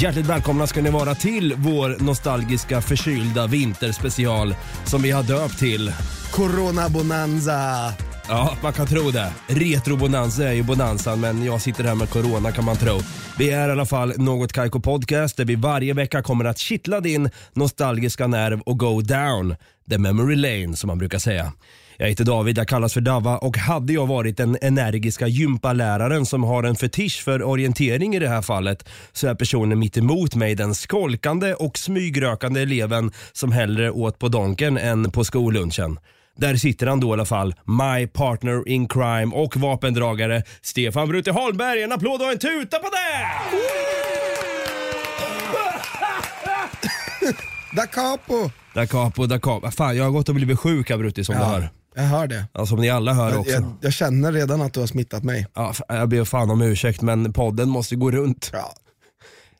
Hjärtligt välkomna ska ni vara till vår nostalgiska förkylda vinterspecial som vi har döpt till Corona Bonanza. Ja, man kan tro det. Retro-bonanza är ju bonanzan, men jag sitter här med corona kan man tro. Vi är i alla fall Något Kaiko Podcast där vi varje vecka kommer att kittla din nostalgiska nerv och go down the memory lane som man brukar säga. Jag heter David, jag kallas för Dava och hade jag varit den energiska gympaläraren som har en fetisch för orientering i det här fallet så är personen mitt emot mig den skolkande och smygrökande eleven som hellre åt på donken än på skollunchen. Där sitter han då i alla fall, my partner in crime och vapendragare Stefan Brutte Holmberg. En applåd och en tuta på det! Da capo. Da capo, da capo. Fan, jag har gått och blivit sjuk här Brutti som du hör. Jag hör det. Ja, som ni alla hör Jag, också. jag, jag känner redan att du har smittat mig. Ja, jag ber fan om ursäkt men podden måste gå runt. Ja.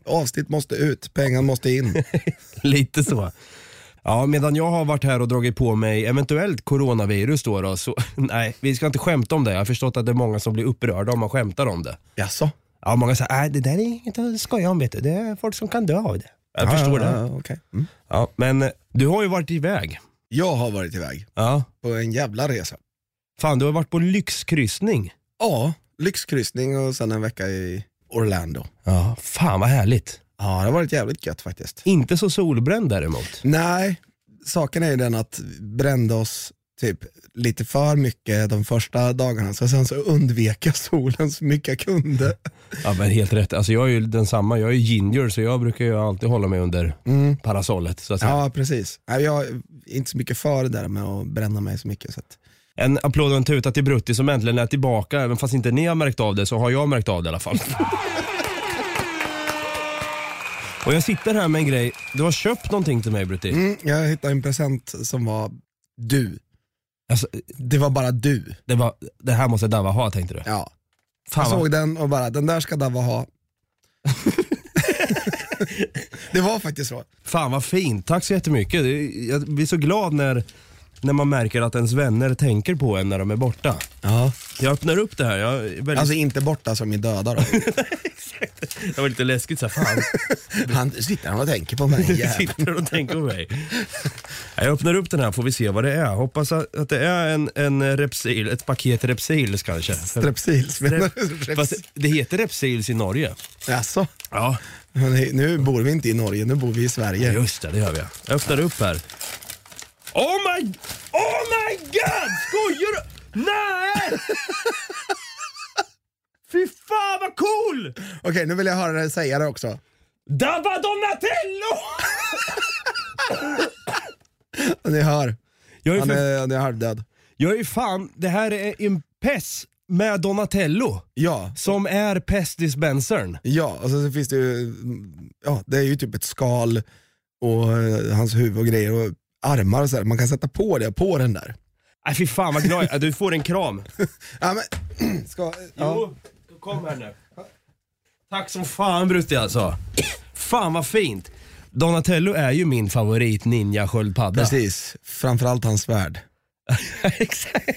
Avsnitt måste ut, pengar måste in. Lite så. Ja, medan jag har varit här och dragit på mig eventuellt coronavirus då, då så nej, vi ska inte skämta om det. Jag har förstått att det är många som blir upprörda om man skämtar om det. Jaså? Ja, många säger nej det där är inget att skoja om vet du. Det är folk som kan dö av det. Jag förstår ja, det. Ja, okej. mm. Ja, men du har ju varit iväg. Jag har varit iväg Ja. på en jävla resa. Fan, du har varit på lyxkryssning. Ja, lyxkryssning och sen en vecka i Orlando. Ja, fan vad härligt. Ja, det har varit jävligt gött faktiskt. Inte så solbränd däremot. Nej, saken är ju den att brände oss typ lite för mycket de första dagarna, så sen så undvek jag solen så mycket jag kunde. Ja men helt rätt. Alltså jag är ju densamma. Jag är ginger så jag brukar ju alltid hålla mig under Mm. parasollet. Så att säga. Ja, precis. Jag är inte så mycket för det där med att bränna mig så mycket. Så att, En applåd och en tuta till Brutti som äntligen är tillbaka. Även fast inte ni har märkt av det så har jag märkt av det i alla fall. och jag sitter här med en grej. Du har köpt någonting till mig Brutti. mm, jag hittade en present som var du. Alltså, Det var bara du. det, var, det här måste Dava ha tänkte du. Ja. Fan, Jag vad- såg den och bara, den där ska Dava ha. det var faktiskt så. Fan vad fint, tack så jättemycket. Det- Jag blir så glad när, när man märker att ens vänner tänker på en när de är borta. Ja. Jag öppnar upp det här. Jag, är väldigt, Alltså inte borta som i döda då. det var lite läskigt så här, fan. Han sitter han och tänker på mig sitter och tänker på mig. Jag öppnar upp den här får vi se vad det är. Hoppas att det är en, en repsil, ett paket repsils kanske. Strepsils menar du? Fast det heter repsils i Norge. Jaså? Ja, Nu bor vi inte i Norge, nu bor vi i Sverige. just det, det gör vi. Jag öppnar upp här. Oh my, oh my god! Skojar du? Nej! Fy fan vad cool! Okej, nu vill jag höra dig säga det också. Dava Donatello! Ni hör, Jag är, han för, är, han är halvdöd. jag är fan, det här är en pess med Donatello. Ja, Som är pestdispensern. ja, och så finns det ju, ja det är ju typ ett skal och eh, hans huvud och grejer och armar och så här. Man kan sätta på det på den där. Nej fy fan vad glad jag är. Du får en kram. Ja, men, ska, ja. Jo, kom här nu. Tack som fan Brutti alltså. Fan vad fint. Donatello är ju min favorit ninja sköldpadda. Precis, framförallt hans svärd. Exakt.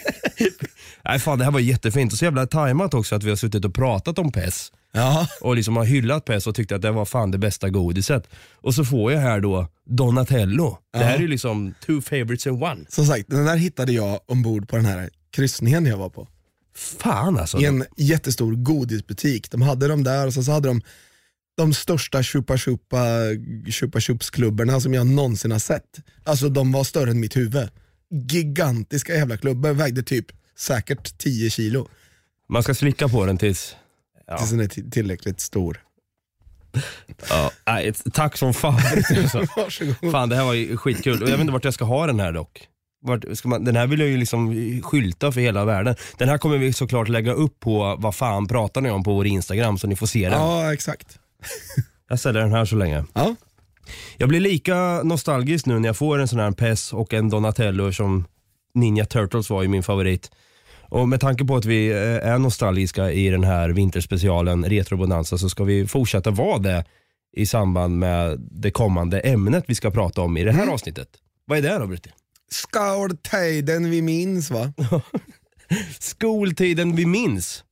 Nej fan det här var jättefint och så jävla tajmat också att vi har suttit och pratat om PES Ja, och liksom har hyllat PES och tyckt att det var fan det bästa godiset. Och så får jag här då Donatello. Det här är ju liksom two favorites in one. som sagt, den där hittade jag ombord på den här kryssningen jag var på. Fan alltså. I en jättestor godisbutik. De hade de där och så, så hade de de största chupa chupa chupa chups klubborna som jag någonsin har sett. Alltså de var större än mitt huvud. Gigantiska jävla klubbor, vägde typ säkert 10 kilo. Man ska slicka på den tills... Ja. Tills den är tillräckligt stor. Ja, nej, tack som fan. Alltså. Varsågod. Fan det här var ju skitkul och jag vet inte vart jag ska ha den här dock. Vart ska man, den här vill jag ju liksom skylta för hela världen. Den här kommer vi såklart lägga upp på vad fan pratar ni om på vår Instagram så ni får se den. Ja, exakt. Jag ställer den här så länge. Ja. Jag blir lika nostalgisk nu när jag får en sån här PES och en Donatello som Ninja Turtles var ju min favorit. Och med tanke på att vi eh, är nostalgiska i den här vinterspecialen Retro Bonanza så ska vi fortsätta vara det i samband med det kommande ämnet vi ska prata om i det här avsnittet. Vad är det då Brutti? Skoltiden vi minns va? Skoltiden vi minns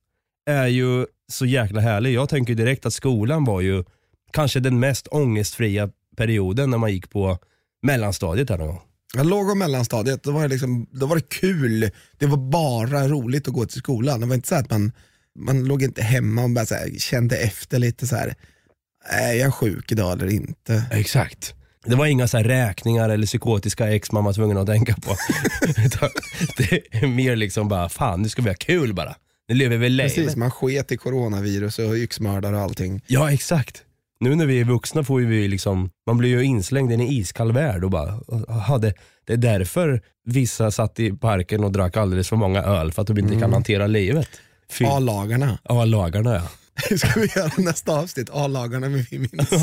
är ju så jäkla härlig. Jag tänker direkt att skolan var ju kanske den mest ångestfria perioden när man gick på mellanstadiet här någon gång. Jag låg och mellanstadiet, då var, det liksom, då var det kul. Det var bara roligt att gå till skolan. Det var inte så att man, man låg inte hemma och bara här, kände efter lite så här. är jag sjuk idag eller inte? Exakt. Det var inga så räkningar eller psykotiska ex man var tvungen att tänka på. Det är mer liksom bara, fan nu ska vi ha kul bara. Nu lever vi livet. Precis, man sket i coronavirus och yxmördare och allting. Ja exakt. Nu när vi är vuxna får vi liksom, man blir ju inslängd i en iskall värld och bara, aha, det, det är därför vissa satt i parken och drack alldeles för många öl för att de inte kan hantera livet. A-lagarna. A-lagarna ja. Ska vi göra nästa avsnitt? A-lagarna med vi minns.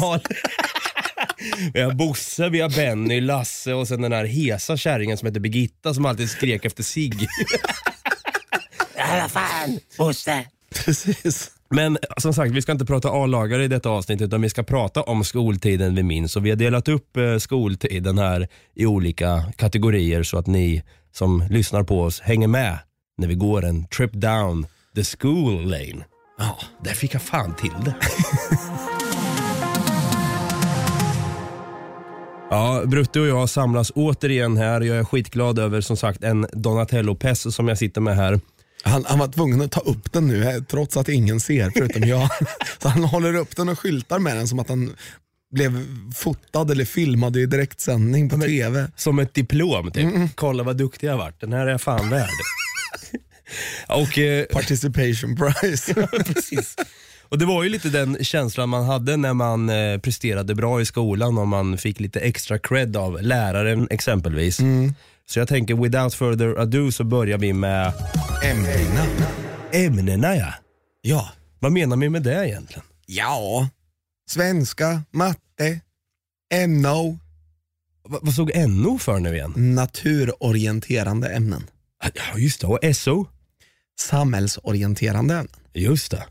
Vi har Bosse, vi har Benny, Lasse och sen den här hesa kärringen som heter Birgitta som alltid skrek efter sig. ja, vad fan, Bosse. Precis. Men som sagt, vi ska inte prata A-lagare i detta avsnitt utan vi ska prata om skoltiden vi minns. Och vi har delat upp eh, skoltiden här i olika kategorier så att ni som lyssnar på oss hänger med när vi går en trip down the school lane. Ja, där fick jag fan till det. Ja, Brutte och jag samlas återigen här. Jag är skitglad över som sagt en Donatello-pess som jag sitter med här. Han, han var tvungen att ta upp den nu eh, trots att ingen ser förutom jag. Så han håller upp den och skyltar med den som att han blev fotad eller filmad i direktsändning på tv. Som ett diplom typ. Kolla vad duktig jag varit. Den här är jag fan värd. och, eh, Participation prize. precis. Och det var ju lite den känslan man hade när man eh, presterade bra i skolan och man fick lite extra cred av läraren exempelvis. Så jag tänker without further ado så börjar vi med Ämnena. ämnena ja. Ja. Vad menar vi med det egentligen? Ja. Svenska, matte, NO, Va- vad stod NO för nu igen? naturorienterande ämnen. Ja just det, och SO. Samhällsorienterande ämnen. Just det.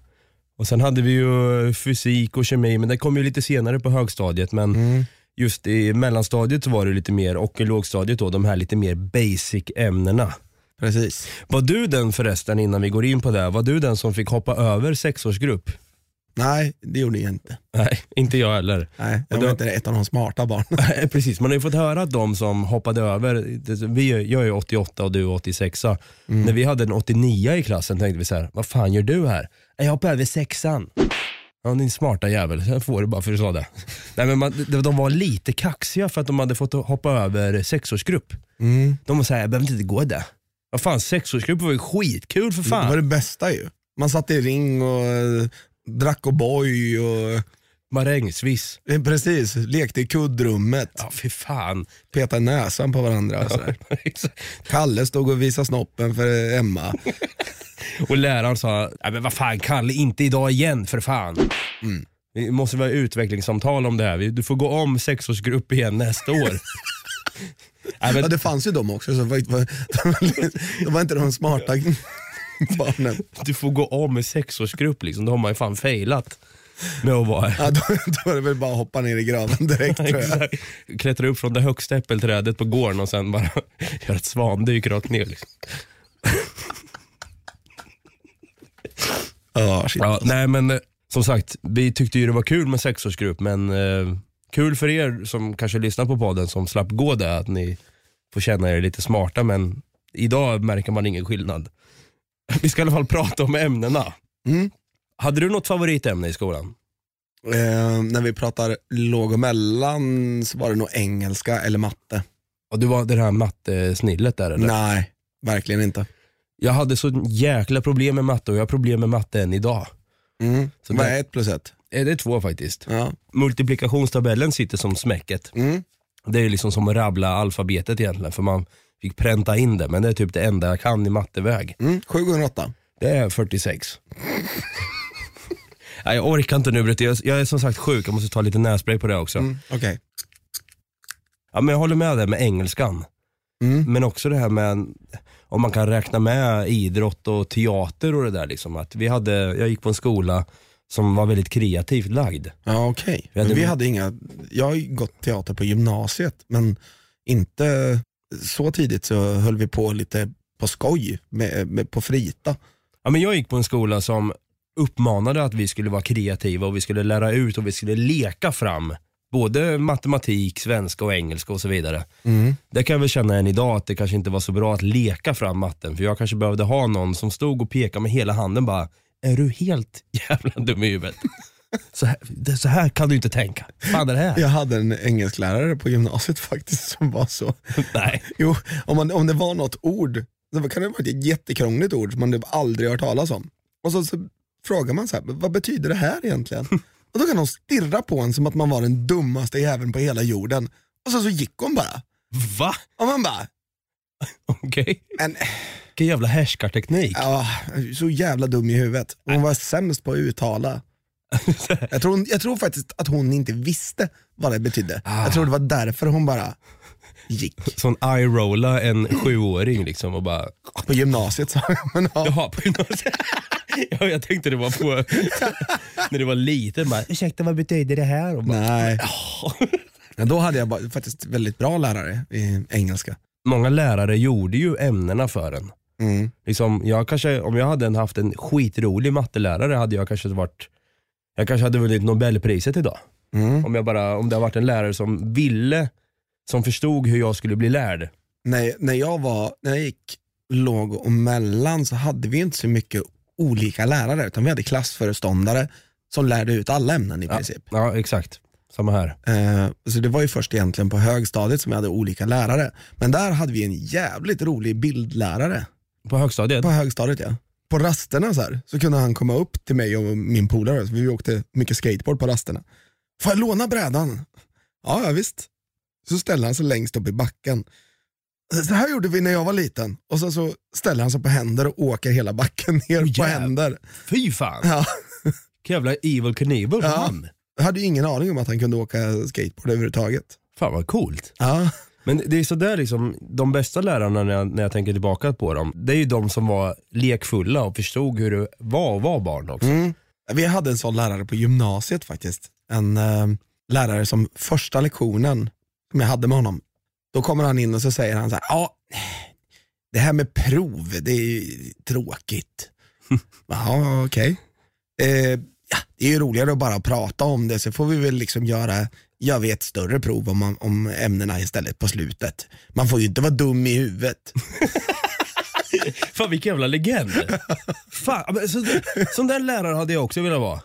Och sen hade vi ju fysik och kemi, men det kom ju lite senare på högstadiet. Men Mm. Just i mellanstadiet så var det lite mer, och i lågstadiet då, de här lite mer basic ämnena. Precis. Var du den förresten, innan vi går in på det, var du den som fick hoppa över sexårsgrupp? Nej, det gjorde jag inte. Nej, inte jag heller. Nej, jag var då- inte ett av de smarta barnen. Nej, Precis, man har ju fått höra att de som hoppade över, vi, jag är 88 och du är 86 När vi hade en 89 i klassen tänkte vi så här: vad fan gör du här? Jag hoppar över sexan. Ja din smarta jävel, jag får det bara för att du sa det. Nej, men man, de, var lite kaxiga för att de hade fått hoppa över sexårsgrupp. Mm. De var såhär, jag behöver inte gå där. Vad fan sexårsgrupp var ju skitkul för Det var fan. det bästa ju. Man satt i ring och eh, drack O'boy och Marängsviss. eh, precis, lekte i kuddrummet, Ja fy fan. petade näsan på varandra. Sådär. Kalle stod och visade snoppen för Emma. Och läraren sa, Nej, men vad fan Kalle, inte idag igen för fan. Vi måste vara utvecklingssamtal om det här. Du får gå om sexårsgrupp igen nästa år. Nej, Ja, men, det fanns ju de också, så var, var, de var inte de smarta barnen. du får gå om sexårsgrupp liksom. Då har man ju fan failat att vara Ja, då, då är det väl bara att hoppa ner i graven direkt tror jag. Exakt. Klättra upp från det högsta äppelträdet på gården och sen bara göra ett svandyk rakt ner. Liksom. Ja, shit. Ja, nej men eh, som sagt, vi tyckte ju det var kul med sexårsgrupp men eh, kul för er som kanske lyssnar på podden som slapp gå där att ni får känna er lite smarta men idag märker man ingen skillnad. Vi ska i alla fall prata om ämnena. Mm. Hade du något favoritämne i skolan? Eh, när vi pratar låg och mellan så var det nog engelska eller matte. Och du var det här mattesnillet där eller? Nej, verkligen inte. Jag hade så jäkla problem med matte och jag har problem med matte än idag. Mm. Så Vad det- är ett plus ett? Eh, Det är två faktiskt. Ja. Multiplikationstabellen sitter som smäcket. Mm. Det är liksom som att rabbla alfabetet egentligen, för man fick pränta in det, men det är typ det enda jag kan i matteväg. Mm. 7 gånger 8. Det är 46. Nej, jag orkar inte nu Brutte, jag, jag är som sagt sjuk, jag måste ta lite nässpray på det också. Mm. Okej. Ja, men jag håller med dig med engelskan. Mm. Men också det här med om man kan räkna med idrott och teater och det där. Liksom. Att vi hade, jag gick på en skola som var väldigt kreativt lagd. Ja okej. Vi hade- Men Vi hade inga, jag har ju gått teater på gymnasiet men inte så tidigt så höll vi på lite på skoj, med, med, på frita. Ja, men jag gick på en skola som uppmanade att vi skulle vara kreativa och vi skulle lära ut och vi skulle leka fram både matematik, svenska och engelska och så vidare. Mm. Det kan jag väl känna än idag att det kanske inte var så bra att leka fram matten för jag kanske behövde ha någon som stod och pekade med hela handen bara, är du helt jävla dum i huvudet? Så här, det, så här kan du inte tänka. fan är det här? Jag hade en engelsklärare på gymnasiet faktiskt som var så, Nej. jo om, man, om det var något ord, det kan det vara ett jättekrångligt ord som man typ aldrig hört talas om. Och så, så frågar man så här, vad betyder det här egentligen? Och då kan hon stirra på en som att man var den dummaste jäveln på hela jorden. Och så, så gick hon bara. Va? Och man bara, Okej. men Vilken jävla härskarteknik. Ja, så jävla dum i huvudet. Hon var sämst på att uttala. Jag tror, jag tror faktiskt att hon inte visste vad det betydde. Jag tror det var därför hon bara gick. Sån eye-rolla en sjuåring liksom och bara, På gymnasiet sa jag, men ja. jaha på gymnasiet. Ja, jag tänkte det var på, när du var liten bara, ursäkta vad betyder det här? Och bara, Nej. Ja, då hade jag bara, faktiskt väldigt bra lärare i engelska. Många lärare gjorde ju ämnena för en. Mm. Liksom, jag kanske, om jag hade en- haft en skitrolig mattelärare hade jag kanske varit jag kanske hade vunnit Nobelpriset idag. Mm. Om, jag bara, om det hade varit en lärare som ville, som förstod hur jag skulle bli lärd. När, när, jag var, när jag gick låg och mellan så hade vi inte så mycket olika lärare utan vi hade klassföreståndare som lärde ut alla ämnen i princip. Ja exakt, samma här. Eh, så det var ju först egentligen på högstadiet som vi hade olika lärare. Men där hade vi en jävligt rolig bildlärare. På högstadiet? På högstadiet ja. På rasterna så, här, så kunde han komma upp till mig och min polare, vi åkte mycket skateboard på rasterna. Får jag låna brädan? Ja, ja visst. Så ställer han sig längst upp i backen. Så här gjorde vi när jag var liten. Och så, så ställer han sig på händer och åker hela backen ner på jävlar. händer. Fy fan! Ja. Jävla evil Knievel Ja. han. Jag hade ju ingen aning om att han kunde åka skateboard överhuvudtaget. Fan vad coolt. Ja. Men det är sådär liksom, de bästa lärarna när jag, när jag tänker tillbaka på dem, det är ju de som var lekfulla och förstod hur det var att vara barn också. Mm. Vi hade en sån lärare på gymnasiet faktiskt. En eh, lärare som första lektionen som jag hade med honom, då kommer han in och så säger han så här, ja, det här med prov, det är ju tråkigt. Ja, okej. Eh, ja, det är ju roligare att bara prata om det, så får vi väl liksom göra, gör vi ett större prov om, man- om ämnena istället på slutet. Man får ju inte vara dum i huvudet. Fan vilken jävla legend. Fan, så, sån där lärare hade jag också velat vara.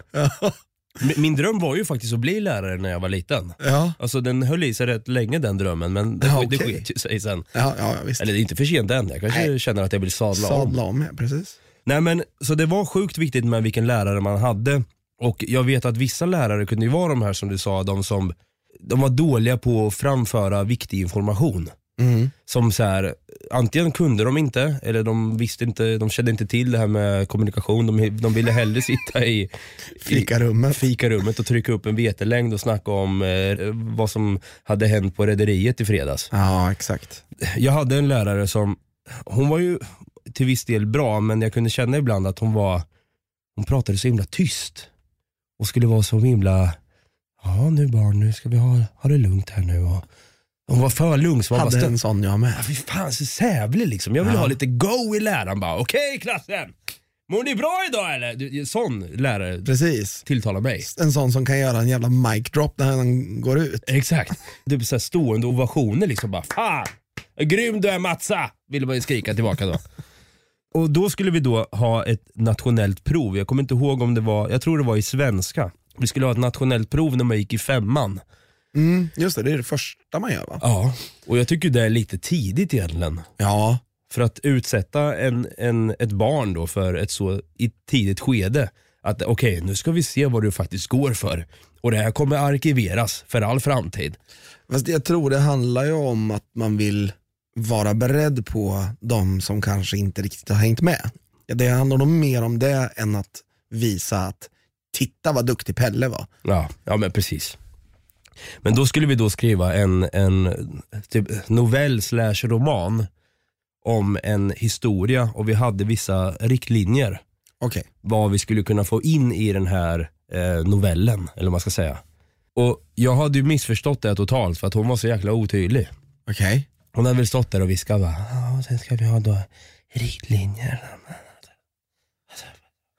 Min- dröm var ju faktiskt att bli lärare när jag var liten. Ja, Alltså den höll i sig rätt länge den drömmen men det, Ja, det okej. sket ju sig sen. ja, ja visst. Eller det är inte för sent än, jag kanske Nej. känner att jag vill sadla om. Sadla om, ja, precis. Nej men så det var sjukt viktigt med vilken lärare man hade. Och jag vet att vissa lärare kunde ju vara de här som du sa, de som de var dåliga på att framföra viktig information. Mm. Som så här, antingen kunde de inte, eller de visste inte, de kände inte till det här med kommunikation. De, de ville hellre sitta i, i Fikarummet. fikarummet och trycka upp en vetelängd och snacka om eh, vad som hade hänt på rederiet i fredags. Ja, exakt. Jag hade en lärare som, hon var ju till viss del bra men jag kunde känna ibland att hon var, hon pratade så himla tyst. Och skulle vara så himla, ja nu barn, nu ska vi ha, ha det lugnt här nu. Och hon var för lugn så bara Hade en sån jag med. Ja, fy fan så sävlig liksom. Jag vill Ja. ha lite go i läraren bara. Okej klassen, mår ni bra idag eller? Du, Sån lärare Precis. tilltalar mig. En sån som kan göra en jävla mic drop när han går ut. Exakt. Typ så här stående ovationer liksom bara. Fan, grym du är Matsa! Ville man ju skrika tillbaka då. Och då skulle vi då ha ett nationellt prov. Jag kommer inte ihåg om det var, jag tror det var i svenska. Vi skulle ha ett nationellt prov när man gick i femman. Mm, just det, det är det första man gör va? Ja. Och jag tycker det är lite tidigt egentligen. Ja. För att utsätta en, en, ett barn då för ett så i tidigt skede Att okej, nu ska vi se vad du faktiskt går för. Och det här kommer arkiveras för all framtid. Fast jag tror det handlar ju om att man vill vara beredd på de som kanske inte riktigt har hängt med. Det handlar nog mer om det än att visa att titta vad duktig Pelle var. Ja, ja men precis. Men då skulle vi då skriva en, en typ novell slash roman om en historia och vi hade vissa riktlinjer Okej, vad vi skulle kunna få in i den här eh, novellen, eller vad man ska säga. Och jag hade ju missförstått det totalt för att hon var så jäkla otydlig. okej. Hon hade väl stått där och viskat bara, ja sen ska vi ha då riktlinjer.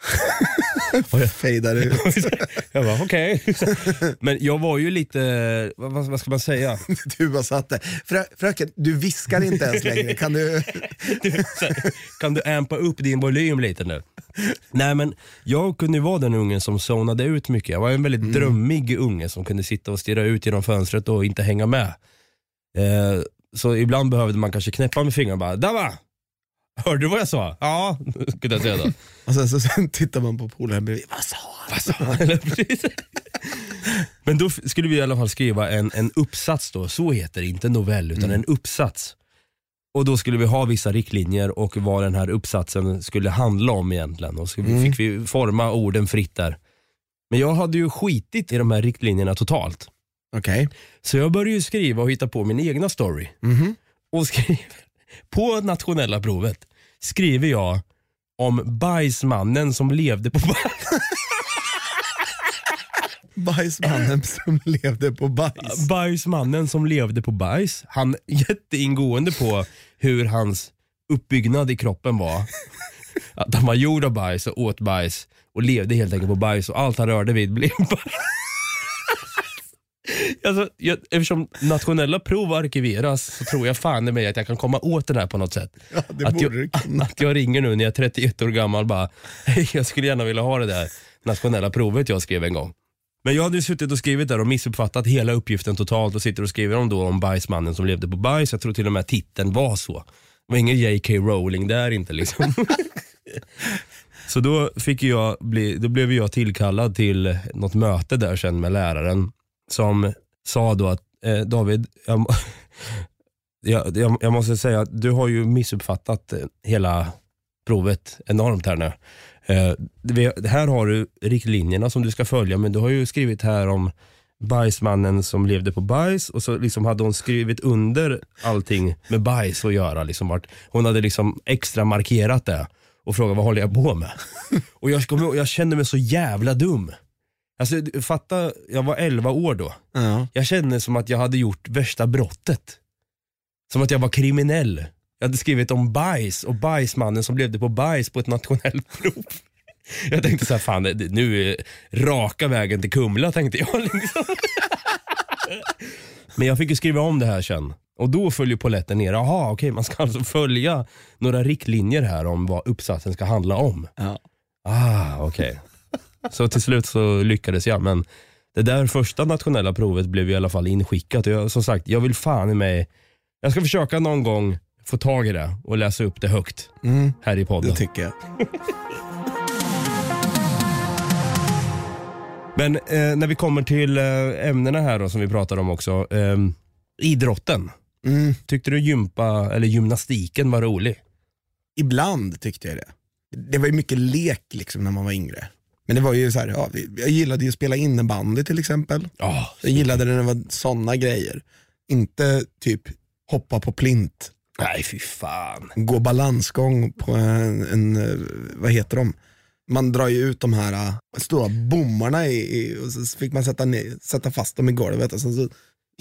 Fejdar ut. jag bara okej. Men jag var ju lite, vad, vad ska man säga? Du bara satt där. Frö, fröken, du viskar inte ens längre. Kan du? Kan du ampa upp din volym lite nu? Nej men jag kunde ju vara den ungen som zonade ut mycket. Jag var en väldigt drömmig unge som kunde sitta och stirra ut genom fönstret och inte hänga med. Eh, så ibland behövde man kanske knäppa med fingrarna och bara, där va! Hörde du vad jag sa? Ja, kunde jag säga då. Och sen, så, sen tittar man på polaren bredvid. Vad sa han? Vad sa han? Eller precis. Men då f- skulle vi i alla fall skriva en, en uppsats då, så heter det, inte novell utan en uppsats. Och då skulle vi ha vissa riktlinjer och vad den här uppsatsen skulle handla om egentligen. Och så fick vi forma orden fritt där. Men jag hade ju skitit i de här riktlinjerna totalt. Okej. Så jag började ju skriva och hitta på min egna story. Mhm. Och skriver, på nationella provet skriver jag om bajsmannen som levde på bajs. Bajsmannen som levde på bajs. Bajsmannen som levde på bajs. Han jätteingående på hur hans uppbyggnad i kroppen var. Att han var gjord av bajs och åt bajs och levde helt enkelt på bajs och allt han rörde vid blev bajs. Alltså, jag, eftersom nationella prov arkiveras så tror jag fan i mig att jag kan komma åt det här på något sätt. Ja, det att, borde jag, kunna. att jag ringer nu när jag är 31 år gammal bara, hej jag skulle gärna vilja ha det där nationella provet jag skrev en gång. Men jag hade ju suttit och skrivit där och missuppfattat hela uppgiften totalt och sitter och skriver om då om bajsmannen som levde på bajs. Jag tror till och med titeln var så. Det var ingen J.K. Rowling där inte liksom. så då, fick jag bli, då blev jag tillkallad till något möte där sen med läraren som sa då att eh, David, jag, jag, jag, jag måste säga att du har ju missuppfattat eh, hela provet enormt här nu. Eh, här har du riktlinjerna som du ska följa men du har ju skrivit här om bajsmannen som levde på bajs och så liksom hade hon skrivit under allting med bajs att göra. Liksom vart, hon hade liksom extra markerat det och frågat vad håller jag på med? och jag, jag kände mig så jävla dum. Alltså fatta, jag var 11 år då. Ja. Jag kände som att jag hade gjort värsta brottet. Som att jag var kriminell. Jag hade skrivit om bajs och bajsmannen som levde på bajs på ett nationellt prov. Jag tänkte så här, fan nu är raka vägen till Kumla tänkte jag. Liksom. Men jag fick ju skriva om det här sen. Och då följer polletten ner. Jaha, okej man ska alltså följa några riktlinjer här om vad uppsatsen ska handla om. Ja. Ah, okej. Så till slut så lyckades jag, men det där första nationella provet blev i alla fall inskickat. Och jag, som sagt, jag vill fan i mig, jag ska försöka någon gång få tag i det och läsa upp det högt Mm, här i podden. det tycker jag. Men eh, när vi kommer till eh, ämnena här då, som vi pratar om också. Eh, idrotten. Mm. Tyckte du gympa, eller gymnastiken var rolig? Ibland tyckte jag det. Det var ju mycket lek liksom när man var yngre. Men det var ju så här, ja, jag gillade ju att spela innebandy till exempel. Ja, Jag gillade när det var sådana grejer. Inte typ hoppa på plint, nej fy fan. gå balansgång på en, en vad heter de? Man drar ju ut de här äh, stora bommarna i, i, och så fick man sätta, ner, sätta fast dem i golvet och sen så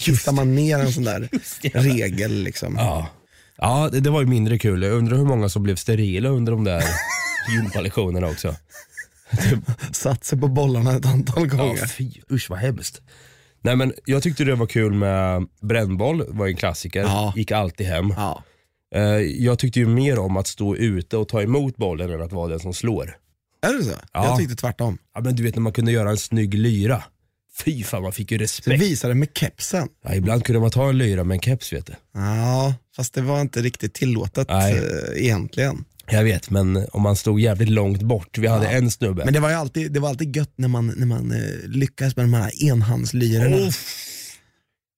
hittar man ner en sån där regel. Liksom. Ja, ja det, det var ju mindre kul. Jag undrar hur många som blev sterila under de där gympalektionerna också. Satt sig på bollarna ett antal Ja, gånger. fy, usch vad hemskt. Nej men jag tyckte det var kul med brännboll, var en klassiker, Ja. gick alltid hem. Ja. Eh, jag tyckte ju mer om att stå ute och ta emot bollen än att vara den som slår. Är det så? Ja. Jag tyckte tvärtom. Ja, men du vet när man kunde göra en snygg lyra. Fy fan man fick ju respekt. visade med kepsen. Ja, ibland kunde man ta en lyra med en keps vet du. Ja, fast det var inte riktigt tillåtet Nej. eh, egentligen. Jag vet, men om man stod jävligt långt bort. Vi hade en snubbe. Men det var ju alltid, det var alltid gött när man, när man eh, lyckades med de här enhandslyrorna. Uff.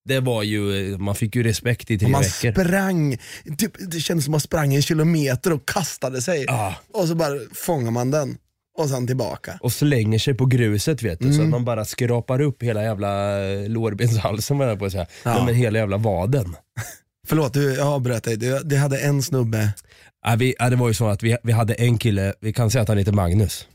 Det var ju, man fick ju respekt i tre man veckor. sprang, typ, det kändes som man sprang en kilometer och kastade sig. Ja. Och så bara fångar man den och sen tillbaka. och slänger sig på gruset vet du, så Mm. att man bara skrapar upp hela jävla eh, lårbenshalsen var jag på att säga. Ja. Men hela jävla vaden. Förlåt, du, jag avbröt dig. Det, det hade en snubbe, Ja, vi, ja, det var ju så att vi, vi hade en kille, vi kan säga att han heter Magnus.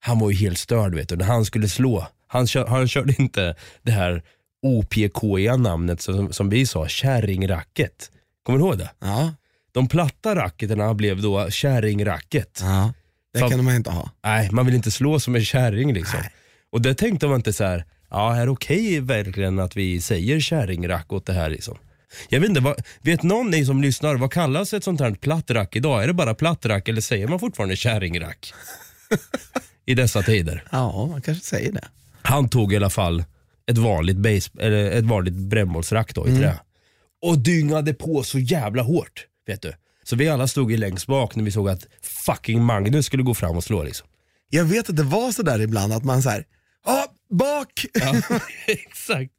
Han var ju helt störd vet du, när han skulle slå. Han, kör, han körde inte det här OPK-iga namnet som, som vi sa, kärringracket. Kommer du ihåg det? ja, De platta racketerna blev då kärringracket. ja det kan man inte ha. Nej, man vill inte slå som en kärring liksom. Nej. Och det tänkte man inte så här. ja är det okej verkligen att vi säger kärringrack åt det här liksom? Jag vet inte, vad, vet någon ni som lyssnar, vad kallas ett sånt här platt rack idag? Är det bara platt rack eller säger man fortfarande kärringrack? I dessa tider. Ja, man kanske säger det. Han tog i alla fall ett vanligt, base, eller ett vanligt brännbollsrack då i Mm. trä. Och dyngade på så jävla hårt. Vet du. Så vi alla stod ju längst bak när vi såg att fucking Magnus skulle gå fram och slå liksom. Jag vet att det var så där ibland att man såhär, ja, bak! Ja, exakt.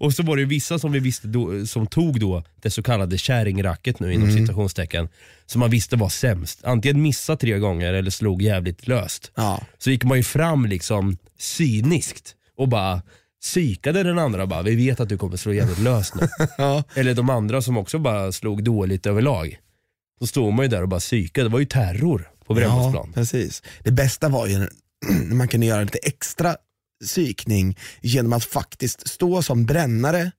Och så var det vissa som vi visste då, som tog då det så kallade kärringracket nu inom citationstecken. Som man visste var sämst. Antingen missa tre gånger eller slog jävligt löst. Ja. Så gick man ju fram liksom cyniskt och bara psykade den andra bara, vi vet att du kommer slå jävligt löst nu. Ja. Eller de andra som också bara slog dåligt överlag. Då stod man ju där och bara psykade, det var ju terror på Ja, brännbollsplan. precis. Det bästa var ju när man kunde göra lite extra psykning genom att faktiskt stå som brännare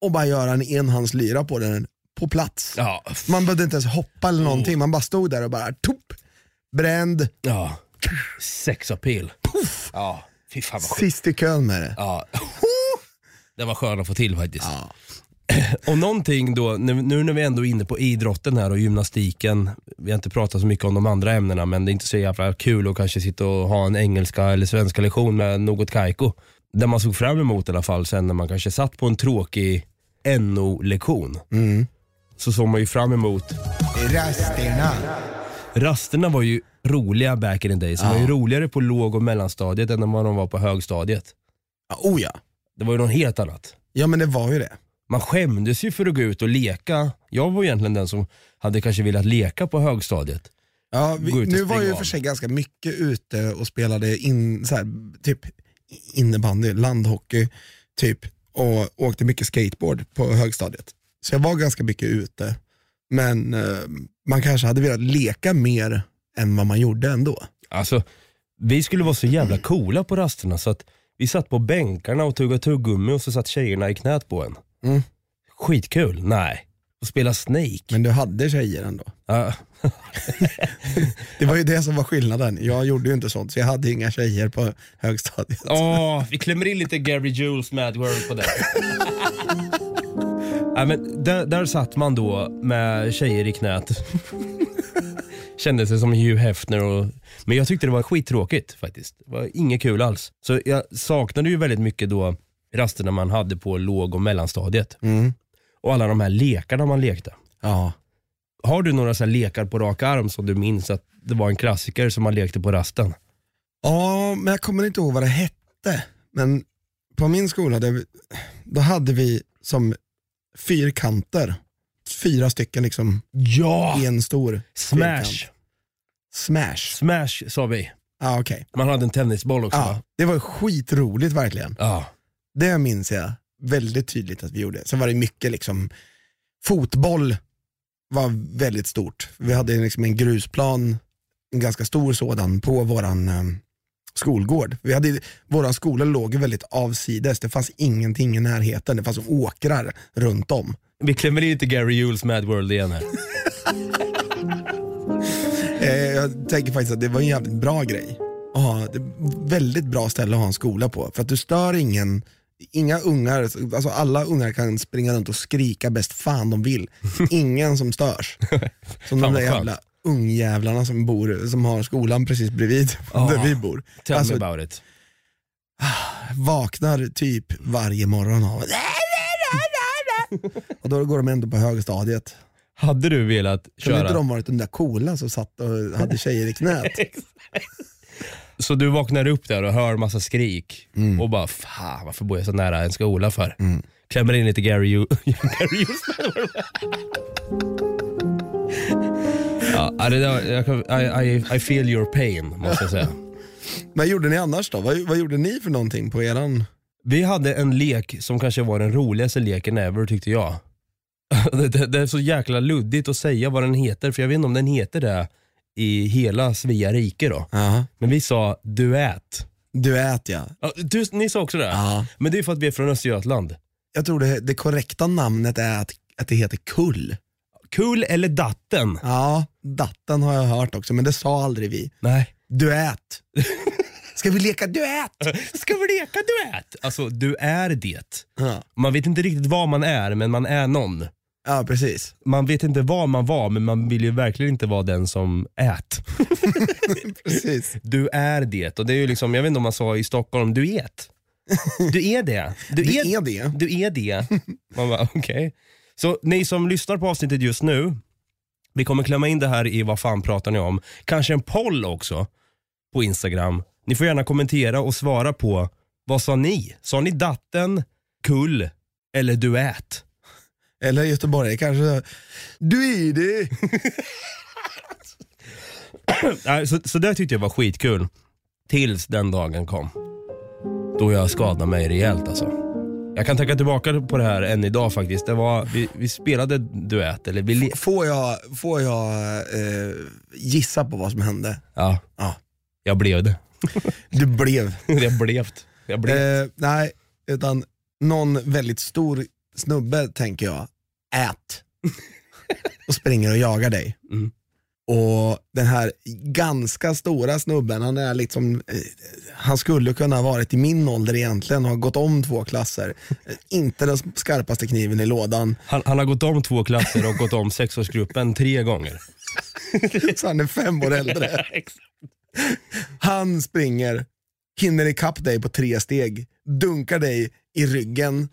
och bara göra en enhandslyra på den på plats. Ja, Man behövde inte ens hoppa eller någonting, man bara stod där och bara topp, bränd, ja. Sexappeal. Ja, fy fan vad sist i kön med det. Ja. Det var skönt att få till faktiskt. Ja. Och någonting då, nu, nu när vi ändå är inne på idrotten här och gymnastiken, vi har inte pratat så mycket om de andra ämnena men det är inte så jävla kul att kanske sitta och ha en engelska eller svenska lektion med något Kaiko. Där man såg fram emot i alla fall sen när man kanske satt på en tråkig NO-lektion. Mm. Så såg man ju fram emot, Rasterna. rasterna var ju roliga back in the days. De var ju roligare på låg och mellanstadiet än vad de var på högstadiet. Ja, oh ja. Det var ju något helt annat. ja, men det var ju det. Man skämdes ju för att gå ut och leka. Jag var egentligen den som hade kanske velat leka på högstadiet. Ja, vi, nu var jag av. för sig ganska mycket ute och spelade in, så här, typ innebandy, landhockey, typ, och åkte mycket skateboard på högstadiet. Så jag var ganska mycket ute. Men eh, man kanske hade velat leka mer än vad man gjorde ändå. Alltså, vi skulle vara så jävla coola på rasterna så att vi satt på bänkarna och tuggade tuggummi och så satt tjejerna i knät på en. Mm. Skitkul. Nej. Och spela Snake. Men du hade tjejer ändå. Ja, Det var ju det som var skillnaden. Jag gjorde ju inte sånt, så jag hade inga tjejer på högstadiet. Åh, vi klämmer in lite Gary Jules Mad World på det. Nej, men där, där satt man då med tjejer i knät. Kände sig som Hugh Hefner. Och, men jag tyckte det var skittråkigt faktiskt. Det var inget kul alls. Så jag saknade ju väldigt mycket då rasterna man hade på låg och mellanstadiet. Mm. Och alla de här lekarna man lekte. Ja. Har du några så här lekar på rak arm som du minns att det var en klassiker som man lekte på rasten? Ja, men jag kommer inte ihåg vad det hette. Men på min skola, där då hade vi som fyrkanter, fyra stycken liksom Ja! en stor Smash! fyrkant. Smash. Smash sa vi. Ja, okej. Man hade en tennisboll också va? det var skitroligt verkligen. Ja. Det minns jag väldigt tydligt att vi gjorde. Sen var det mycket liksom, fotboll var väldigt stort. Vi hade liksom en grusplan, en ganska stor sådan, på våran eh, skolgård. Vi hade, våran skola låg väldigt avsides, det fanns ingenting i närheten, det fanns åkrar runt om. Vi klämmer in lite Gary Jules Mad World igen här. Eh, jag tänker faktiskt att det var en jävligt bra grej. är väldigt bra ställe att ha en skola på, för att du stör ingen Inga ungar, alltså alla ungar kan springa runt och skrika bäst fan de vill. Ingen som störs. Som de där jävla ungjävlarna som, bor, som har skolan precis bredvid Ja. där vi bor. Tell Alltså, me about it. vaknar typ varje morgon och och då går de ändå på högstadiet. Hade du velat Kunde inte köra? de varit de där coola som satt och hade tjejer i knät? Så du vaknar upp där och hör massa skrik Mm. och bara fan varför bor jag så nära en skola för? Klämmer in lite Gary, Ju- Gary Hjulsman. ja, det där, I, I, I feel your pain måste jag säga. Vad gjorde ni annars då? Vad, vad gjorde ni för någonting på eran? Vi hade en lek som kanske var den roligaste leken ever tyckte jag. Det, det, det är så jäkla luddigt att säga vad den heter för jag vet inte om den heter det i hela Svea rike då. Ja. Men vi sa duät. Du ät ja. Ja, Du, ni sa också det? ja. Men det är för att vi är från Östergötland. Jag tror det, det korrekta namnet är att, att det heter kull. Kul eller datten? Ja, datten har jag hört också, men det sa aldrig vi. Nej. Du ät. Ska vi leka duett? Ska vi leka duett? Alltså, du är det. Ja. Man vet inte riktigt vad man är, men man är någon. Ja, precis. Man vet inte vad man var, men man vill ju verkligen inte vara den som ät. precis. Du är det. Och det är ju liksom, jag vet inte om man sa i Stockholm, du ät. Du är det. Du Det är, är det. du är det. Man bara, okej. Så ni som lyssnar på avsnittet just nu, vi kommer klämma in det här i vad fan pratar ni om. Kanske en poll också på Instagram. Ni får gärna kommentera och svara på, vad sa ni? Sa ni datten, kull eller duät? Eller Göteborg kanske, du är det. Nej, så, så det tyckte jag var skitkul. Tills den dagen kom. Då jag skadade mig rejält alltså. Jag kan tänka tillbaka på det här än idag faktiskt. Det var, vi, vi spelade duett, eller vi... le- Får jag, får jag eh, gissa på vad som hände? Ja, Ja. jag blev det. Du blev. jag blev Jag blev Eh, nej, utan någon väldigt stor snubbe tänker jag, ät. och springer och jagar dig. Mm. Och den här ganska stora snubben, han är liksom, eh, han skulle kunna ha varit i min ålder egentligen och har gått om två klasser. Eh, Inte den skarpaste kniven i lådan, han, han har gått om två klasser och gått om sexårsgruppen tre gånger. så han är fem år äldre. Han springer, hinner ikapp dig på tre steg, dunkar dig i ryggen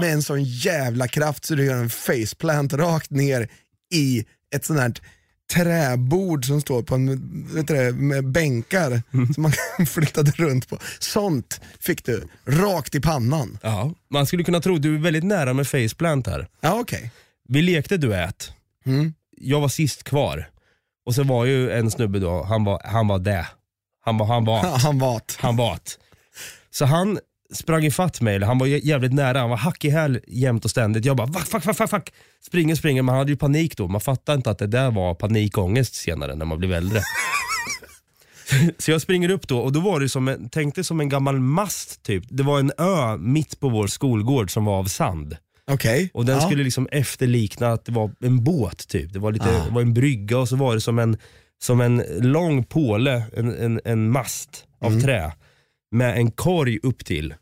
med en sån jävla kraft så du gör en faceplant rakt ner i ett sånt här träbord som står på en, vet det, med bänkar som man kan flytta runt på. Sånt fick du, rakt i pannan. Ja, man skulle kunna tro, du är väldigt nära med faceplant här. Ja okej. Vi lekte duett. Mm. Jag var sist kvar. Och så var ju en snubbe då, han var, han var det. Han var, han var. Han vat. han vat. Så han sprang ifatt mig, eller han var jä- jävligt nära, han var hack i häl jämt och ständigt. Jag bara fuck, fuck, fuck, fuck. Springer, springer, man hade ju panik då. Man fattade inte att det där var panikångest senare när man blev äldre. Så jag springer upp då och då var det som en, tänkte som en gammal mast typ. Det var en ö mitt på vår skolgård som var av sand. Okej. Och den ja. skulle liksom efterlikna att det var en båt typ. Det var, lite, Ah. det var en brygga och så var det som en, som en lång påle, en, en, en mast av Mm. trä med en korg upp till.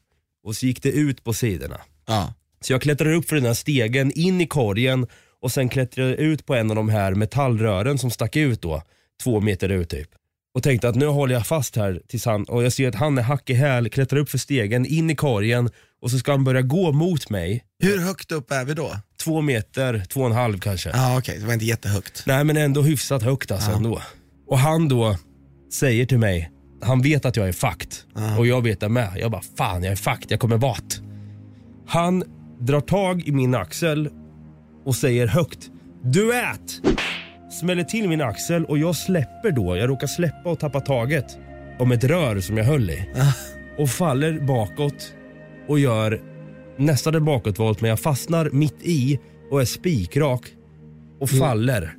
Och så gick det ut på sidorna. ja. Så jag klättrade upp för den här stegen, in i korgen och sen klättrade jag ut på en av de här metallrören som stack ut då, två meter ut typ. Och tänkte att nu håller jag fast här tills han, och jag ser att han är hack i häl, klättrar upp för stegen, in i korgen och så ska han börja gå mot mig. Hur högt upp är vi då? Två meter, två och en halv kanske. Ja okej, det var inte jättehögt. Nej men ändå hyfsat högt alltså Ja. ändå. Och han då säger till mig, han vet att jag är fakt Ja. och jag vet det med. Jag bara fan jag är fakt, jag kommer vart. Han drar tag i min axel och säger högt, du ät! Smäller till min axel och jag släpper då, jag råkar släppa och tappa taget om ett rör som jag höll i. Ja. Och faller bakåt och gör nästan en bakåtvolt men jag fastnar mitt i och är spikrak och Mm. faller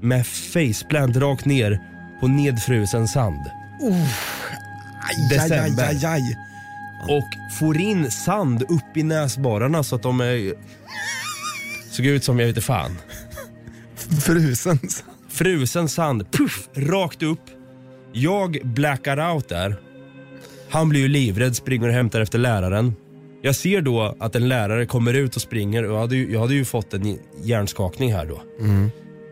med faceplant rakt ner på nedfrusen sand. Aj, December. Aj, aj. Och får in sand upp i näsborrarna så att de är... såg ut som jag vet inte fan. Frusen. Frusen sand, puff, rakt upp. Jag blackar out där. Han blir ju livrädd, springer och hämtar efter läraren. Jag ser då att en lärare kommer ut och springer och jag hade ju, jag hade ju fått en hjärnskakning här då.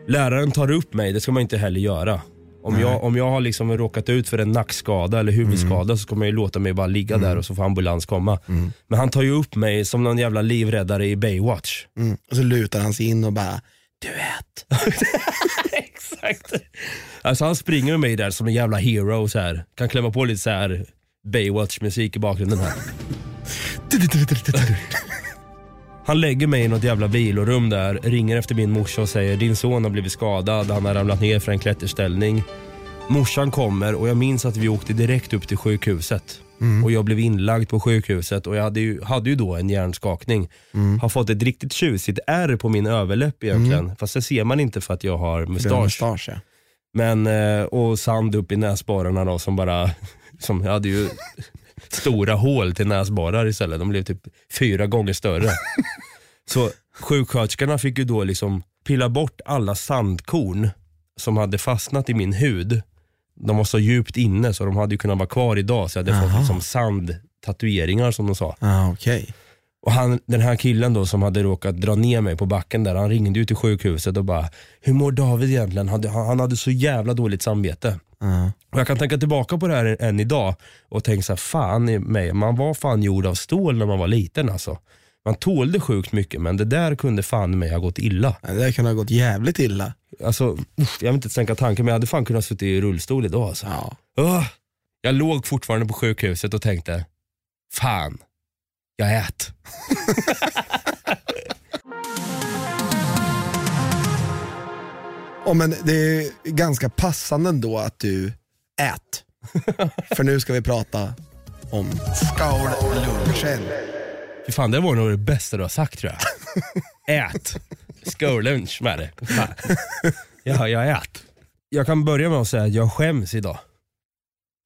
Läraren tar upp mig, det ska man inte heller göra. Om jag, om jag har liksom råkat ut för en nackskada eller huvudskada så ska man ju låta mig bara ligga där och så får ambulans komma. Men han tar ju upp mig som någon jävla livräddare i Baywatch. Mm. Och så lutar han sig in och bara, Du ät. Exakt. Alltså han springer med mig där som en jävla hero så här. Kan klämma på lite så här Baywatch-musik i bakgrunden här. Han lägger mig i något jävla vilorum där, ringer efter min morsa och säger din son har blivit skadad, han har ramlat ner för en klätterställning. Morsan kommer och jag minns att vi åkte direkt upp till sjukhuset. Och jag blev inlagd på sjukhuset och jag hade ju, hade ju då en hjärnskakning. Har fått ett riktigt tjusigt ärr på min överläpp egentligen. Fast det ser man inte för att jag har mustasch ja. Men, eh, och sand upp i näsborrarna då som bara, som jag hade ju stora hål till näsborrar istället. De blev typ fyra gånger större. Så sjuksköterskorna fick ju då liksom pilla bort alla sandkorn som hade fastnat i min hud. De var så djupt inne så de hade ju kunnat vara kvar idag så jag hade Aha. fått liksom sandtatueringar som de sa. Ah, Okej. Och han, den här killen då som hade råkat dra ner mig på backen där, han ringde ju till sjukhuset och bara, hur mår David egentligen? Han, han han hade så jävla dåligt samvete. Ja. Och jag kan tänka tillbaka på det här än idag och tänka så här, fan i mig, man var fan gjord av stål när man var liten alltså. Man tålde sjukt mycket men det där kunde fan mig ha gått illa. Ja, Det där kan ha gått jävligt illa. Alltså, jag vill inte tänka tanken men jag hade fan kunnat sitta i rullstol idag alltså. Ja. Åh, jag låg fortfarande på sjukhuset och tänkte, fan, jag ät. Oh, men det är ganska passande ändå att du ät. För nu ska vi prata om skållunchen. Fy fan, det var nog det bästa du har sagt tror jag. ät. Skållunch med det. Fan. Ja, jag ät. Jag kan börja med att säga att jag skäms idag.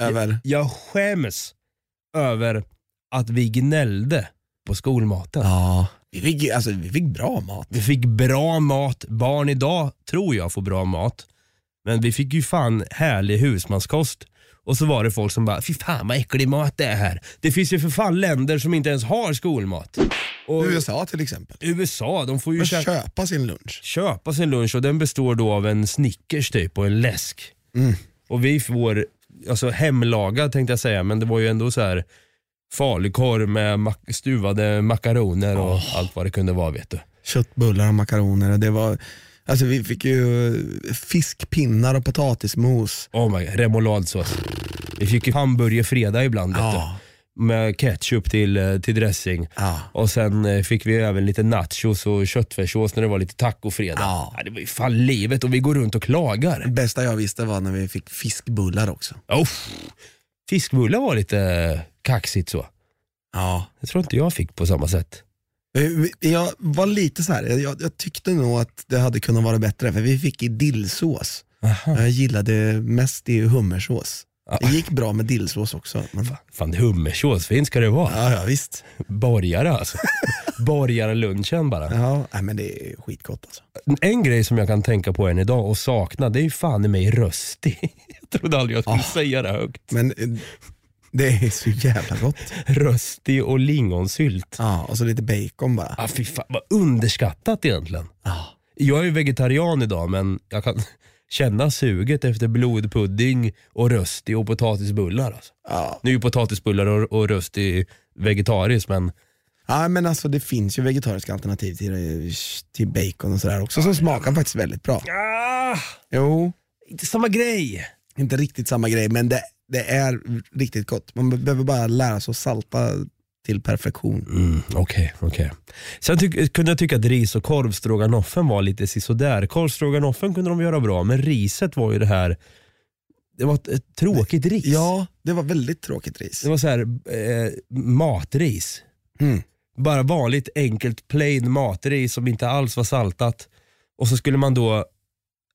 Över, Jag skäms över att vi gnällde på skolmaten. ja, vi fick, alltså, vi fick bra mat. Vi fick bra mat. Barn idag tror jag får bra mat. Men vi fick ju fan härlig husmanskost. Och så var det folk som bara, fy fan vad äcklig mat det är här. Det finns ju för fan länder som inte ens har skolmat. Och USA till exempel. USA, de får ju Men käka, köpa sin lunch. köpa sin lunch och den består då av en Snickers typ och en läsk. Mm. Och vi får, alltså hemlagad tänkte jag säga, men det var ju ändå så här falukorv med mak- stuvade makaroner och allt vad det kunde vara vet du. Köttbullar och makaroner. och Det var, alltså vi fick ju fiskpinnar och potatismos. Oh my remouladsås. Vi fick ju hamburgerfredag ibland vet Ja. du. Med ketchup till, eh, till dressing. Ja. Och sen eh, fick vi även lite nachos och köttfärssås när det var lite tacofredag. Ja, det var ju fan livet och vi går runt och klagar. Det bästa jag visste var när vi fick fiskbullar också. Oh, fiskbullar var lite kaxigt så. Ja. Jag tror inte jag fick på samma sätt. Eh, Jag var lite så här, jag, jag tyckte nog att det hade kunnat vara bättre för vi fick i dillsås. Aha. Jag gillade mest i hummersås. Ja. Det gick bra med dillsås också. Men, Fan hummersås, fint ska det vara. ja, ja visst. Borgare alltså. Borgarlunchen bara. Ja, nej, men det är skitgott alltså. En grej som jag kan tänka på än idag och sakna, det är ju fan i mig rösti. Jag trodde aldrig jag skulle säga det högt. Men eh, det är så jävla gott. Rösti och lingonsylt. Ja, och så lite bacon bara. Ah, fy fan, vad underskattat egentligen. Ja. Jag är ju vegetarian idag men jag kan känna suget efter blodpudding och rösti och potatisbullar. Alltså. Ja. Nu är ju potatisbullar och, och rösti vegetariskt men ja, men alltså det finns ju vegetariska alternativ till, till bacon och sådär också som smakar faktiskt väldigt bra. ah, Jo, inte samma grej. inte riktigt samma grej men det, det är riktigt gott. Man behöver bara lära sig att salta till perfektion. Mm, Okej, okej. Sen tyck, kunde jag tycka att ris och korvstroganoffen var lite sisådär. Korvstroganoffen kunde de göra bra, men riset var ju det här, det var ett, ett tråkigt ris. Ja, det var väldigt tråkigt ris. Det var så här eh, matris. Mm. Bara vanligt enkelt plain matris som inte alls var saltat. Och så skulle man då,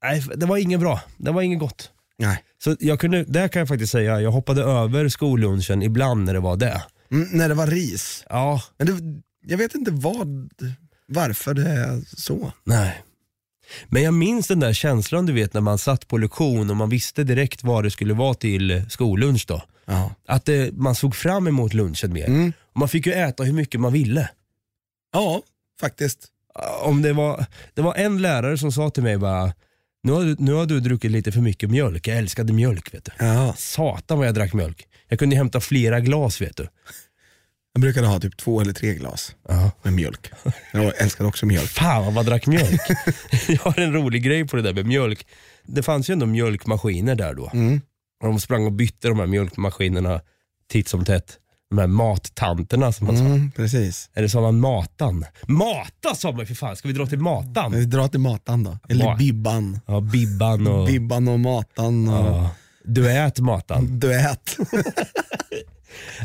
nej det var inget bra, det var inget gott. Nej. Så jag kunde, där kan jag faktiskt säga, jag hoppade över skollunchen ibland när det var det. Mm, när det var ris. Ja, Men det, jag vet inte vad, varför det är så. Nej. Men jag minns den där känslan du vet när man satt på lektion och man visste direkt vad det skulle vara till skollunch då. Ja. Att det, man såg fram emot lunchen mer. Mm. Och man fick ju äta hur mycket man ville. ja, faktiskt. Om det, var, det var en lärare som sa till mig bara, nu har, du, nu har du druckit lite för mycket mjölk. Jag älskade mjölk vet du. Ja. Satan vad jag drack mjölk. Jag kunde hämta flera glas vet du. Jag brukade ha typ två eller tre glas Ja. med mjölk. Jag älskar också mjölk. Fan vad man drack mjölk. jag har en rolig grej på det där med mjölk. Det fanns ju ändå mjölkmaskiner där då. Mm. De sprang och bytte de här mjölkmaskinerna titt som tätt. De här mattanterna som man sa. Mm, precis. Eller sa man matan? Mata sa man för fan, ska vi dra till matan? Vi drar till matan då. Eller Ma- Bibban. Ja, Bibban och... Bibban och Matan och Ja. Du ät matan. Duett.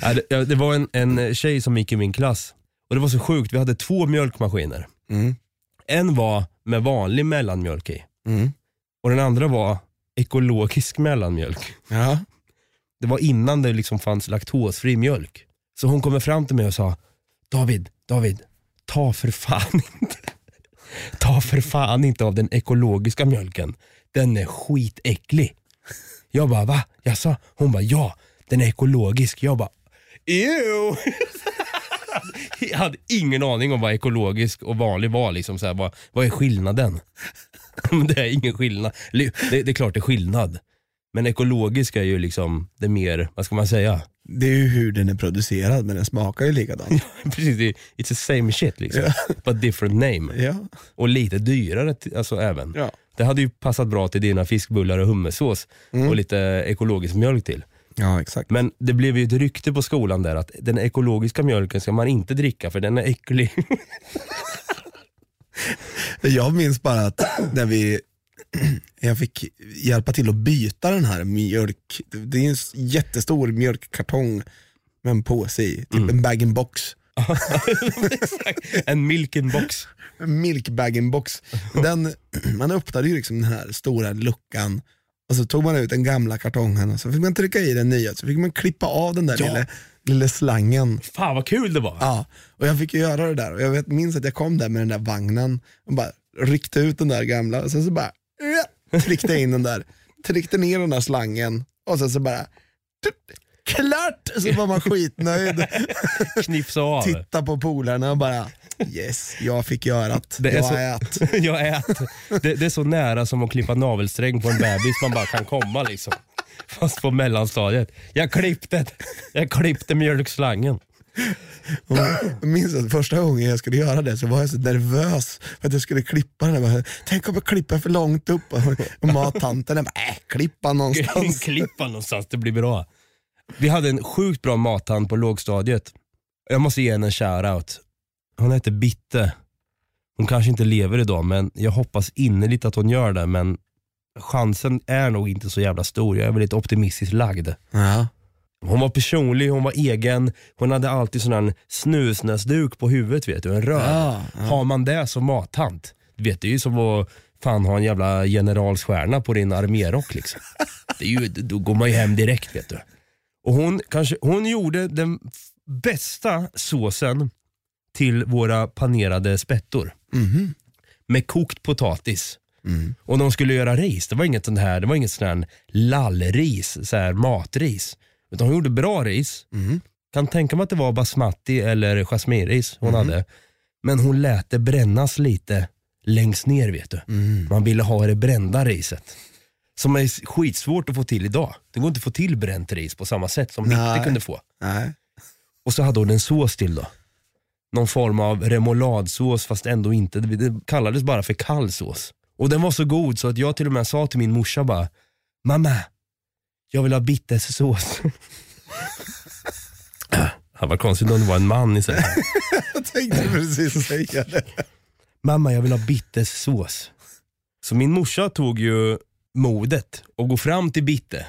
Ja, det, det var en, en tjej som gick i min klass och det var så sjukt, vi hade två mjölkmaskiner. Mm. En var med vanlig mellanmjölk i Mm. och den andra var ekologisk mellanmjölk. Ja. Det var innan det liksom fanns laktosfri mjölk. Så hon kommer fram till mig och sa, David, David, ta för fan inte, ta för fan inte av den ekologiska mjölken. Den är skitäcklig. Jag bara, va? Jag sa, hon bara, ja, den är ekologisk. Jag bara, ew. Jag hade ingen aning om vad ekologisk och vanlig var. Liksom, så här, vad, vad är skillnaden? Det är ingen skillnad. Det, det är klart det är skillnad. Men ekologisk är ju liksom det mer, vad ska man säga? Det är ju hur den är producerad men den smakar ju likadant. Precis, it's the same shit liksom. But different name. Ja. Och lite dyrare alltså även. Ja. Det hade ju passat bra till dina fiskbullar och hummersås och lite ekologisk mjölk till. ja, exakt. Men det blev ju ett rykte på skolan där att den ekologiska mjölken ska man inte dricka för den är äcklig. Jag minns bara att när vi, jag fick hjälpa till att byta den här mjölk, det är en jättestor mjölkkartong med en påse i, typ Mm. en bag-in-box. en milk in box. En milk bag-in-box. Den, man öppnade ju liksom den här stora luckan och så tog man ut den gamla kartongen och så fick man trycka i den nya, så fick man klippa av den där Ja. lilla, lilla slangen. Fan vad kul det var. Ja, och jag fick göra det där och jag vet, minns att jag kom där med den där vagnen och bara ryckte ut den där gamla och sen så bara tryckte in den där, tryckte ner den där slangen och sen så bara klart! Så var man skitnöjd. Knipsa av. Titta på polarna och bara yes, jag fick göra det. Är Jag så- ät. jag ät. Det, det är så nära som att klippa navelsträng på en bebis man bara kan komma liksom. Fast på mellanstadiet. Jag klippte, jag klippte mjölkslangen. Och Jag minns att första gången jag skulle göra det så var jag så nervös för att jag skulle klippa den. Bara, Tänk om jag klipper för långt upp. Och mattanten bara, äh, klippa någonstans. Klippa någonstans, det blir bra. Vi hade en sjukt bra mathand på lågstadiet. Jag måste ge henne en shoutout. Hon hette Bitte. Hon kanske inte lever idag men jag hoppas innerligt att hon gör det. Men chansen är nog inte så jävla stor. Jag är väldigt optimistiskt lagd. Ja. Hon var personlig, hon var egen, hon hade alltid sån här snusnäsduk på huvudet vet du, en röd. Ja, ja. Har man det som mattant, du vet det är ju som att fan ha en jävla generalsstjärna på din armérock liksom. Det är ju, då går man ju hem direkt vet du. Och hon, kanske, hon gjorde den bästa såsen till våra panerade spettor. Mhm. Med kokt potatis. Mm. Och de skulle göra ris, det var inget sånt här, det var inget sånt här lallris, så här matris. Utan hon gjorde bra ris. Mm. Kan tänka mig att det var basmati eller jasminris hon hade. Men hon lät det brännas lite längst ner vet du. Mm. Man ville ha det brända riset. Som är skitsvårt att få till idag. Det går inte att få till bränt ris på samma sätt som Nej. Bitte kunde få. Nej. Och så hade hon en sås till då. Någon form av remouladsås fast ändå inte. Det kallades bara för kall sås. Och den var så god så att jag till och med sa till min morsa bara, mamma, jag vill ha bittersås. Det var konstigt om det var en man istället. Jag tänkte precis säga det. Mamma, jag vill ha bittersås. Så min morsa tog ju modet och gå fram till Bitte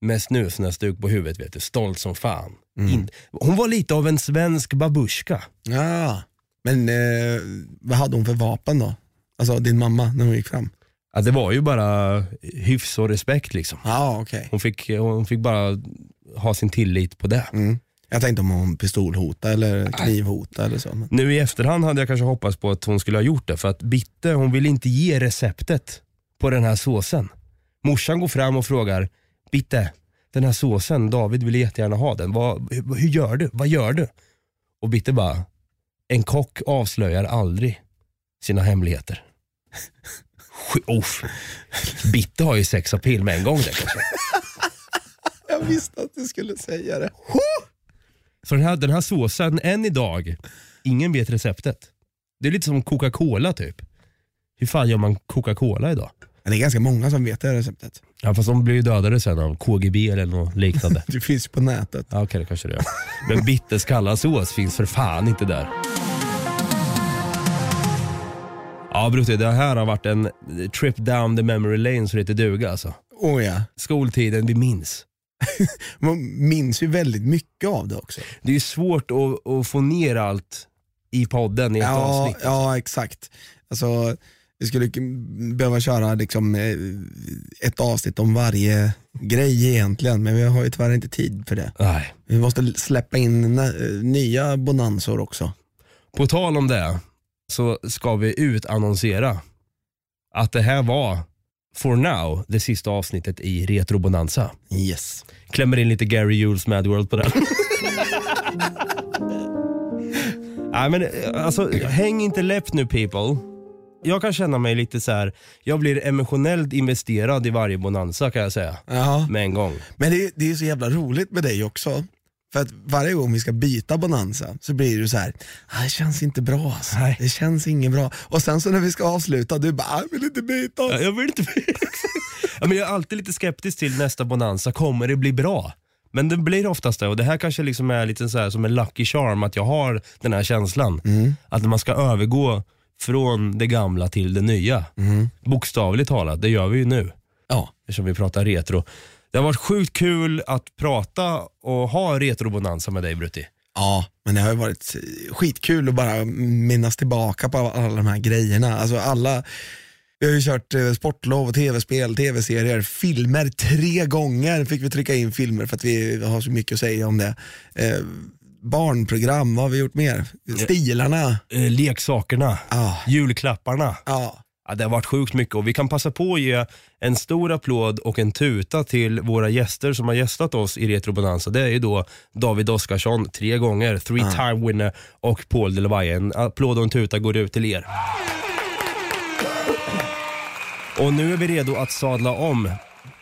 med snusnäsduk på huvudet, vet du, stolt som fan. In, hon var lite av en svensk babushka. Ja. Men eh, vad hade hon för vapen då? Alltså din mamma när hon gick fram? Ja, det var ju bara hyfs och respekt liksom. Ja, okej. Hon fick, hon fick bara ha sin tillit på det. Mm. Jag tänkte om hon pistolhota eller knivhota eller så. Men... Nu i efterhand hade jag kanske hoppats på att hon skulle ha gjort det för att Bitte hon vill inte ge receptet på den här såsen. Morsan går fram och frågar Bitte, den här såsen, David vill jättegärna ha den. Vad, hur, hur gör du? Vad gör du? Och Bitte bara, en kock avslöjar aldrig sina hemligheter. Uff. Bitte har ju sex appeal med en gång där kanske. Jag visste att du skulle säga det. Så den här, den här såsen, än idag, ingen vet receptet. Det är lite som Coca-Cola typ. Hur fan gör man Coca-Cola idag? Men det är ganska många som vet det här receptet. Ja fast de blir ju dödade sen av KGB eller något liknande. Det finns ju på nätet. Ja okej det kanske det gör. Men bitterskallarsås finns för fan inte där. Ja Brutti, det här har varit en trip down the memory lane så det heter duga alltså. Oh ja. Skoltiden vi minns. Man minns ju väldigt mycket av det också. Det är ju svårt att, att få ner allt i podden i ett Ja, avsnitt. ja exakt. Alltså, vi skulle behöva köra liksom, eh, ett avsnitt om varje grej egentligen, men vi har ju tyvärr inte tid för det. Nej. Vi måste släppa in nya bonansor också. På tal om det så ska vi utannonsera att det här var, for now, det sista avsnittet i Retro Bonanza. Yes. Klämmer in lite Gary Jules Mad World på den. Nej men eh, alltså, häng inte läpp nu people. Jag kan känna mig lite så här. jag blir emotionellt investerad i varje bonanza kan jag säga. Ja. Med en gång. Men det, det är så jävla roligt med dig också. För att varje gång vi ska byta Bonanza så blir det så här, "Ah, det känns inte bra alltså. Nej. Det känns inget bra. Och sen så när vi ska avsluta, du bara, "Ah, jag vill inte byta. Ja, Jag vill inte ja, men Jag är alltid lite skeptisk till nästa bonanza, kommer det bli bra? Men det blir oftast det och det här kanske liksom är lite så här som en lucky charm att jag har den här känslan. Att man ska övergå från det gamla till det nya. Bokstavligt talat, det gör vi ju nu Ja. eftersom vi pratar retro. Det har varit sjukt kul att prata och ha retrobonanza med dig Brutti. ja, men det har ju varit skitkul att bara minnas tillbaka på alla de här grejerna. Alltså alla, vi har ju kört eh, sportlov, och tv-spel, tv-serier, filmer. Tre gånger fick vi trycka in filmer för att vi har så mycket att säga om det. Eh, barnprogram, vad har vi gjort mer? Stilarna. Eh, leksakerna, Ja. julklapparna. Ja. Ja, det har varit sjukt mycket och vi kan passa på att ge en stor applåd och en tuta till våra gäster som har gästat oss i Retro Bonanza. Det är ju då David Oskarsson, tre gånger, three time winner och Paul Delevaye. En applåd och en tuta går ut till er. Och nu är vi redo att sadla om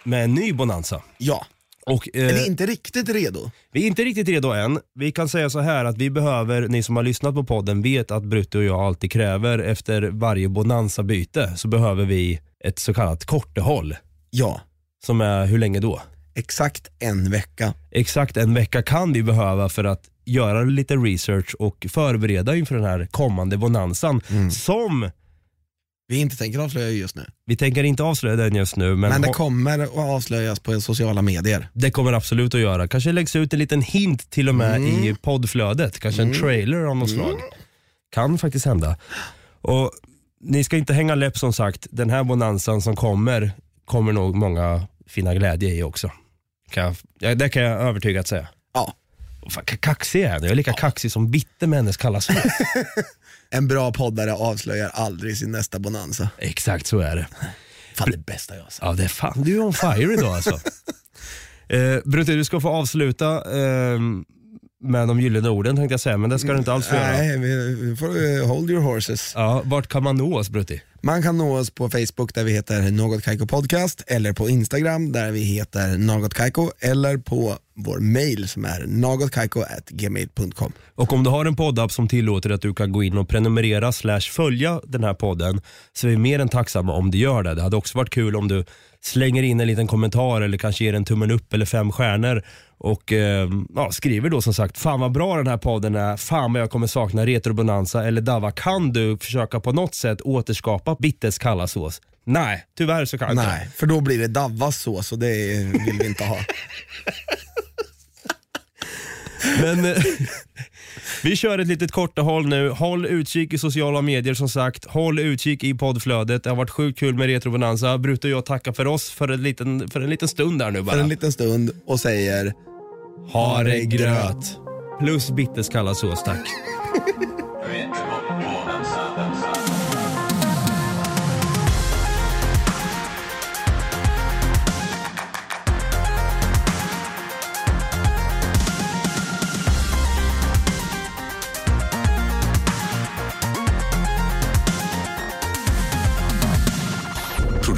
med en ny Bonanza. ja. Och, eh, Men inte riktigt redo. vi är inte riktigt redo än. Vi kan säga så här att vi behöver, ni som har lyssnat på podden vet att Brutte och jag alltid kräver efter varje Bonanza-byte så behöver vi ett så kallat kortehåll. Ja, Som är hur länge då? exakt en vecka. Exakt en vecka kan vi behöva för att göra lite research och förbereda inför den här kommande bonanzan. Som, Vi inte tänker avslöja just nu. vi tänker inte avslöja den just nu, men, Men det kommer att avslöjas på sociala medier. det kommer absolut att göra. Kanske läggs ut en liten hint till och med i poddflödet. Kanske en trailer av något slag. Kan faktiskt hända. Och Ni ska inte hänga läpp som sagt. Den här bonanzan som kommer, kommer nog många finna glädje i också. Kan jag, ja, det kan jag övertygat säga. Ja, Fan, ka- kaxig är jag. Jag är lika kaxig som bitter med hennes kalla sås. en bra poddare avslöjar aldrig sin nästa bonanza. Exakt så är det. Fan det bästa jag har sagt. Ja, det är fan, du är on fire idag alltså. eh, Brutte, du ska få avsluta eh, med de gyllene orden tänkte jag säga, men det ska du inte alls få göra. Nej, vi, vi får eh, hold your horses. Ja, vart kan man nå oss Brutti? Man kan nå oss på Facebook där vi heter Något Kaiko Podcast eller på Instagram där vi heter Något Kaiko eller på vår mail som är nagotkaiko.gmail.com. Och om du har en poddapp som tillåter att du kan gå in och prenumerera slash följa den här podden så är vi mer än tacksamma om du gör det. Det hade också varit kul om du slänger in en liten kommentar eller kanske ger en tummen upp eller fem stjärnor och eh, ja, skriver då som sagt, fan vad bra den här podden är, fan vad jag kommer sakna retrobonanza eller Dava, kan du försöka på något sätt återskapa Bittes kalla sås? Nej, tyvärr så kan jag inte. Nej, för då blir det Davvas sås och det vill vi inte ha. Men eh, vi kör ett litet korta håll nu. Håll utkik i sociala medier som sagt. Håll utkik i poddflödet. Det har varit sjukt kul med Retro Bonanza. Brute och jag tackar för oss för en liten, för en liten stund där nu bara. För en liten stund och säger Ha det gröt. Plus Bittes kalla sås tack.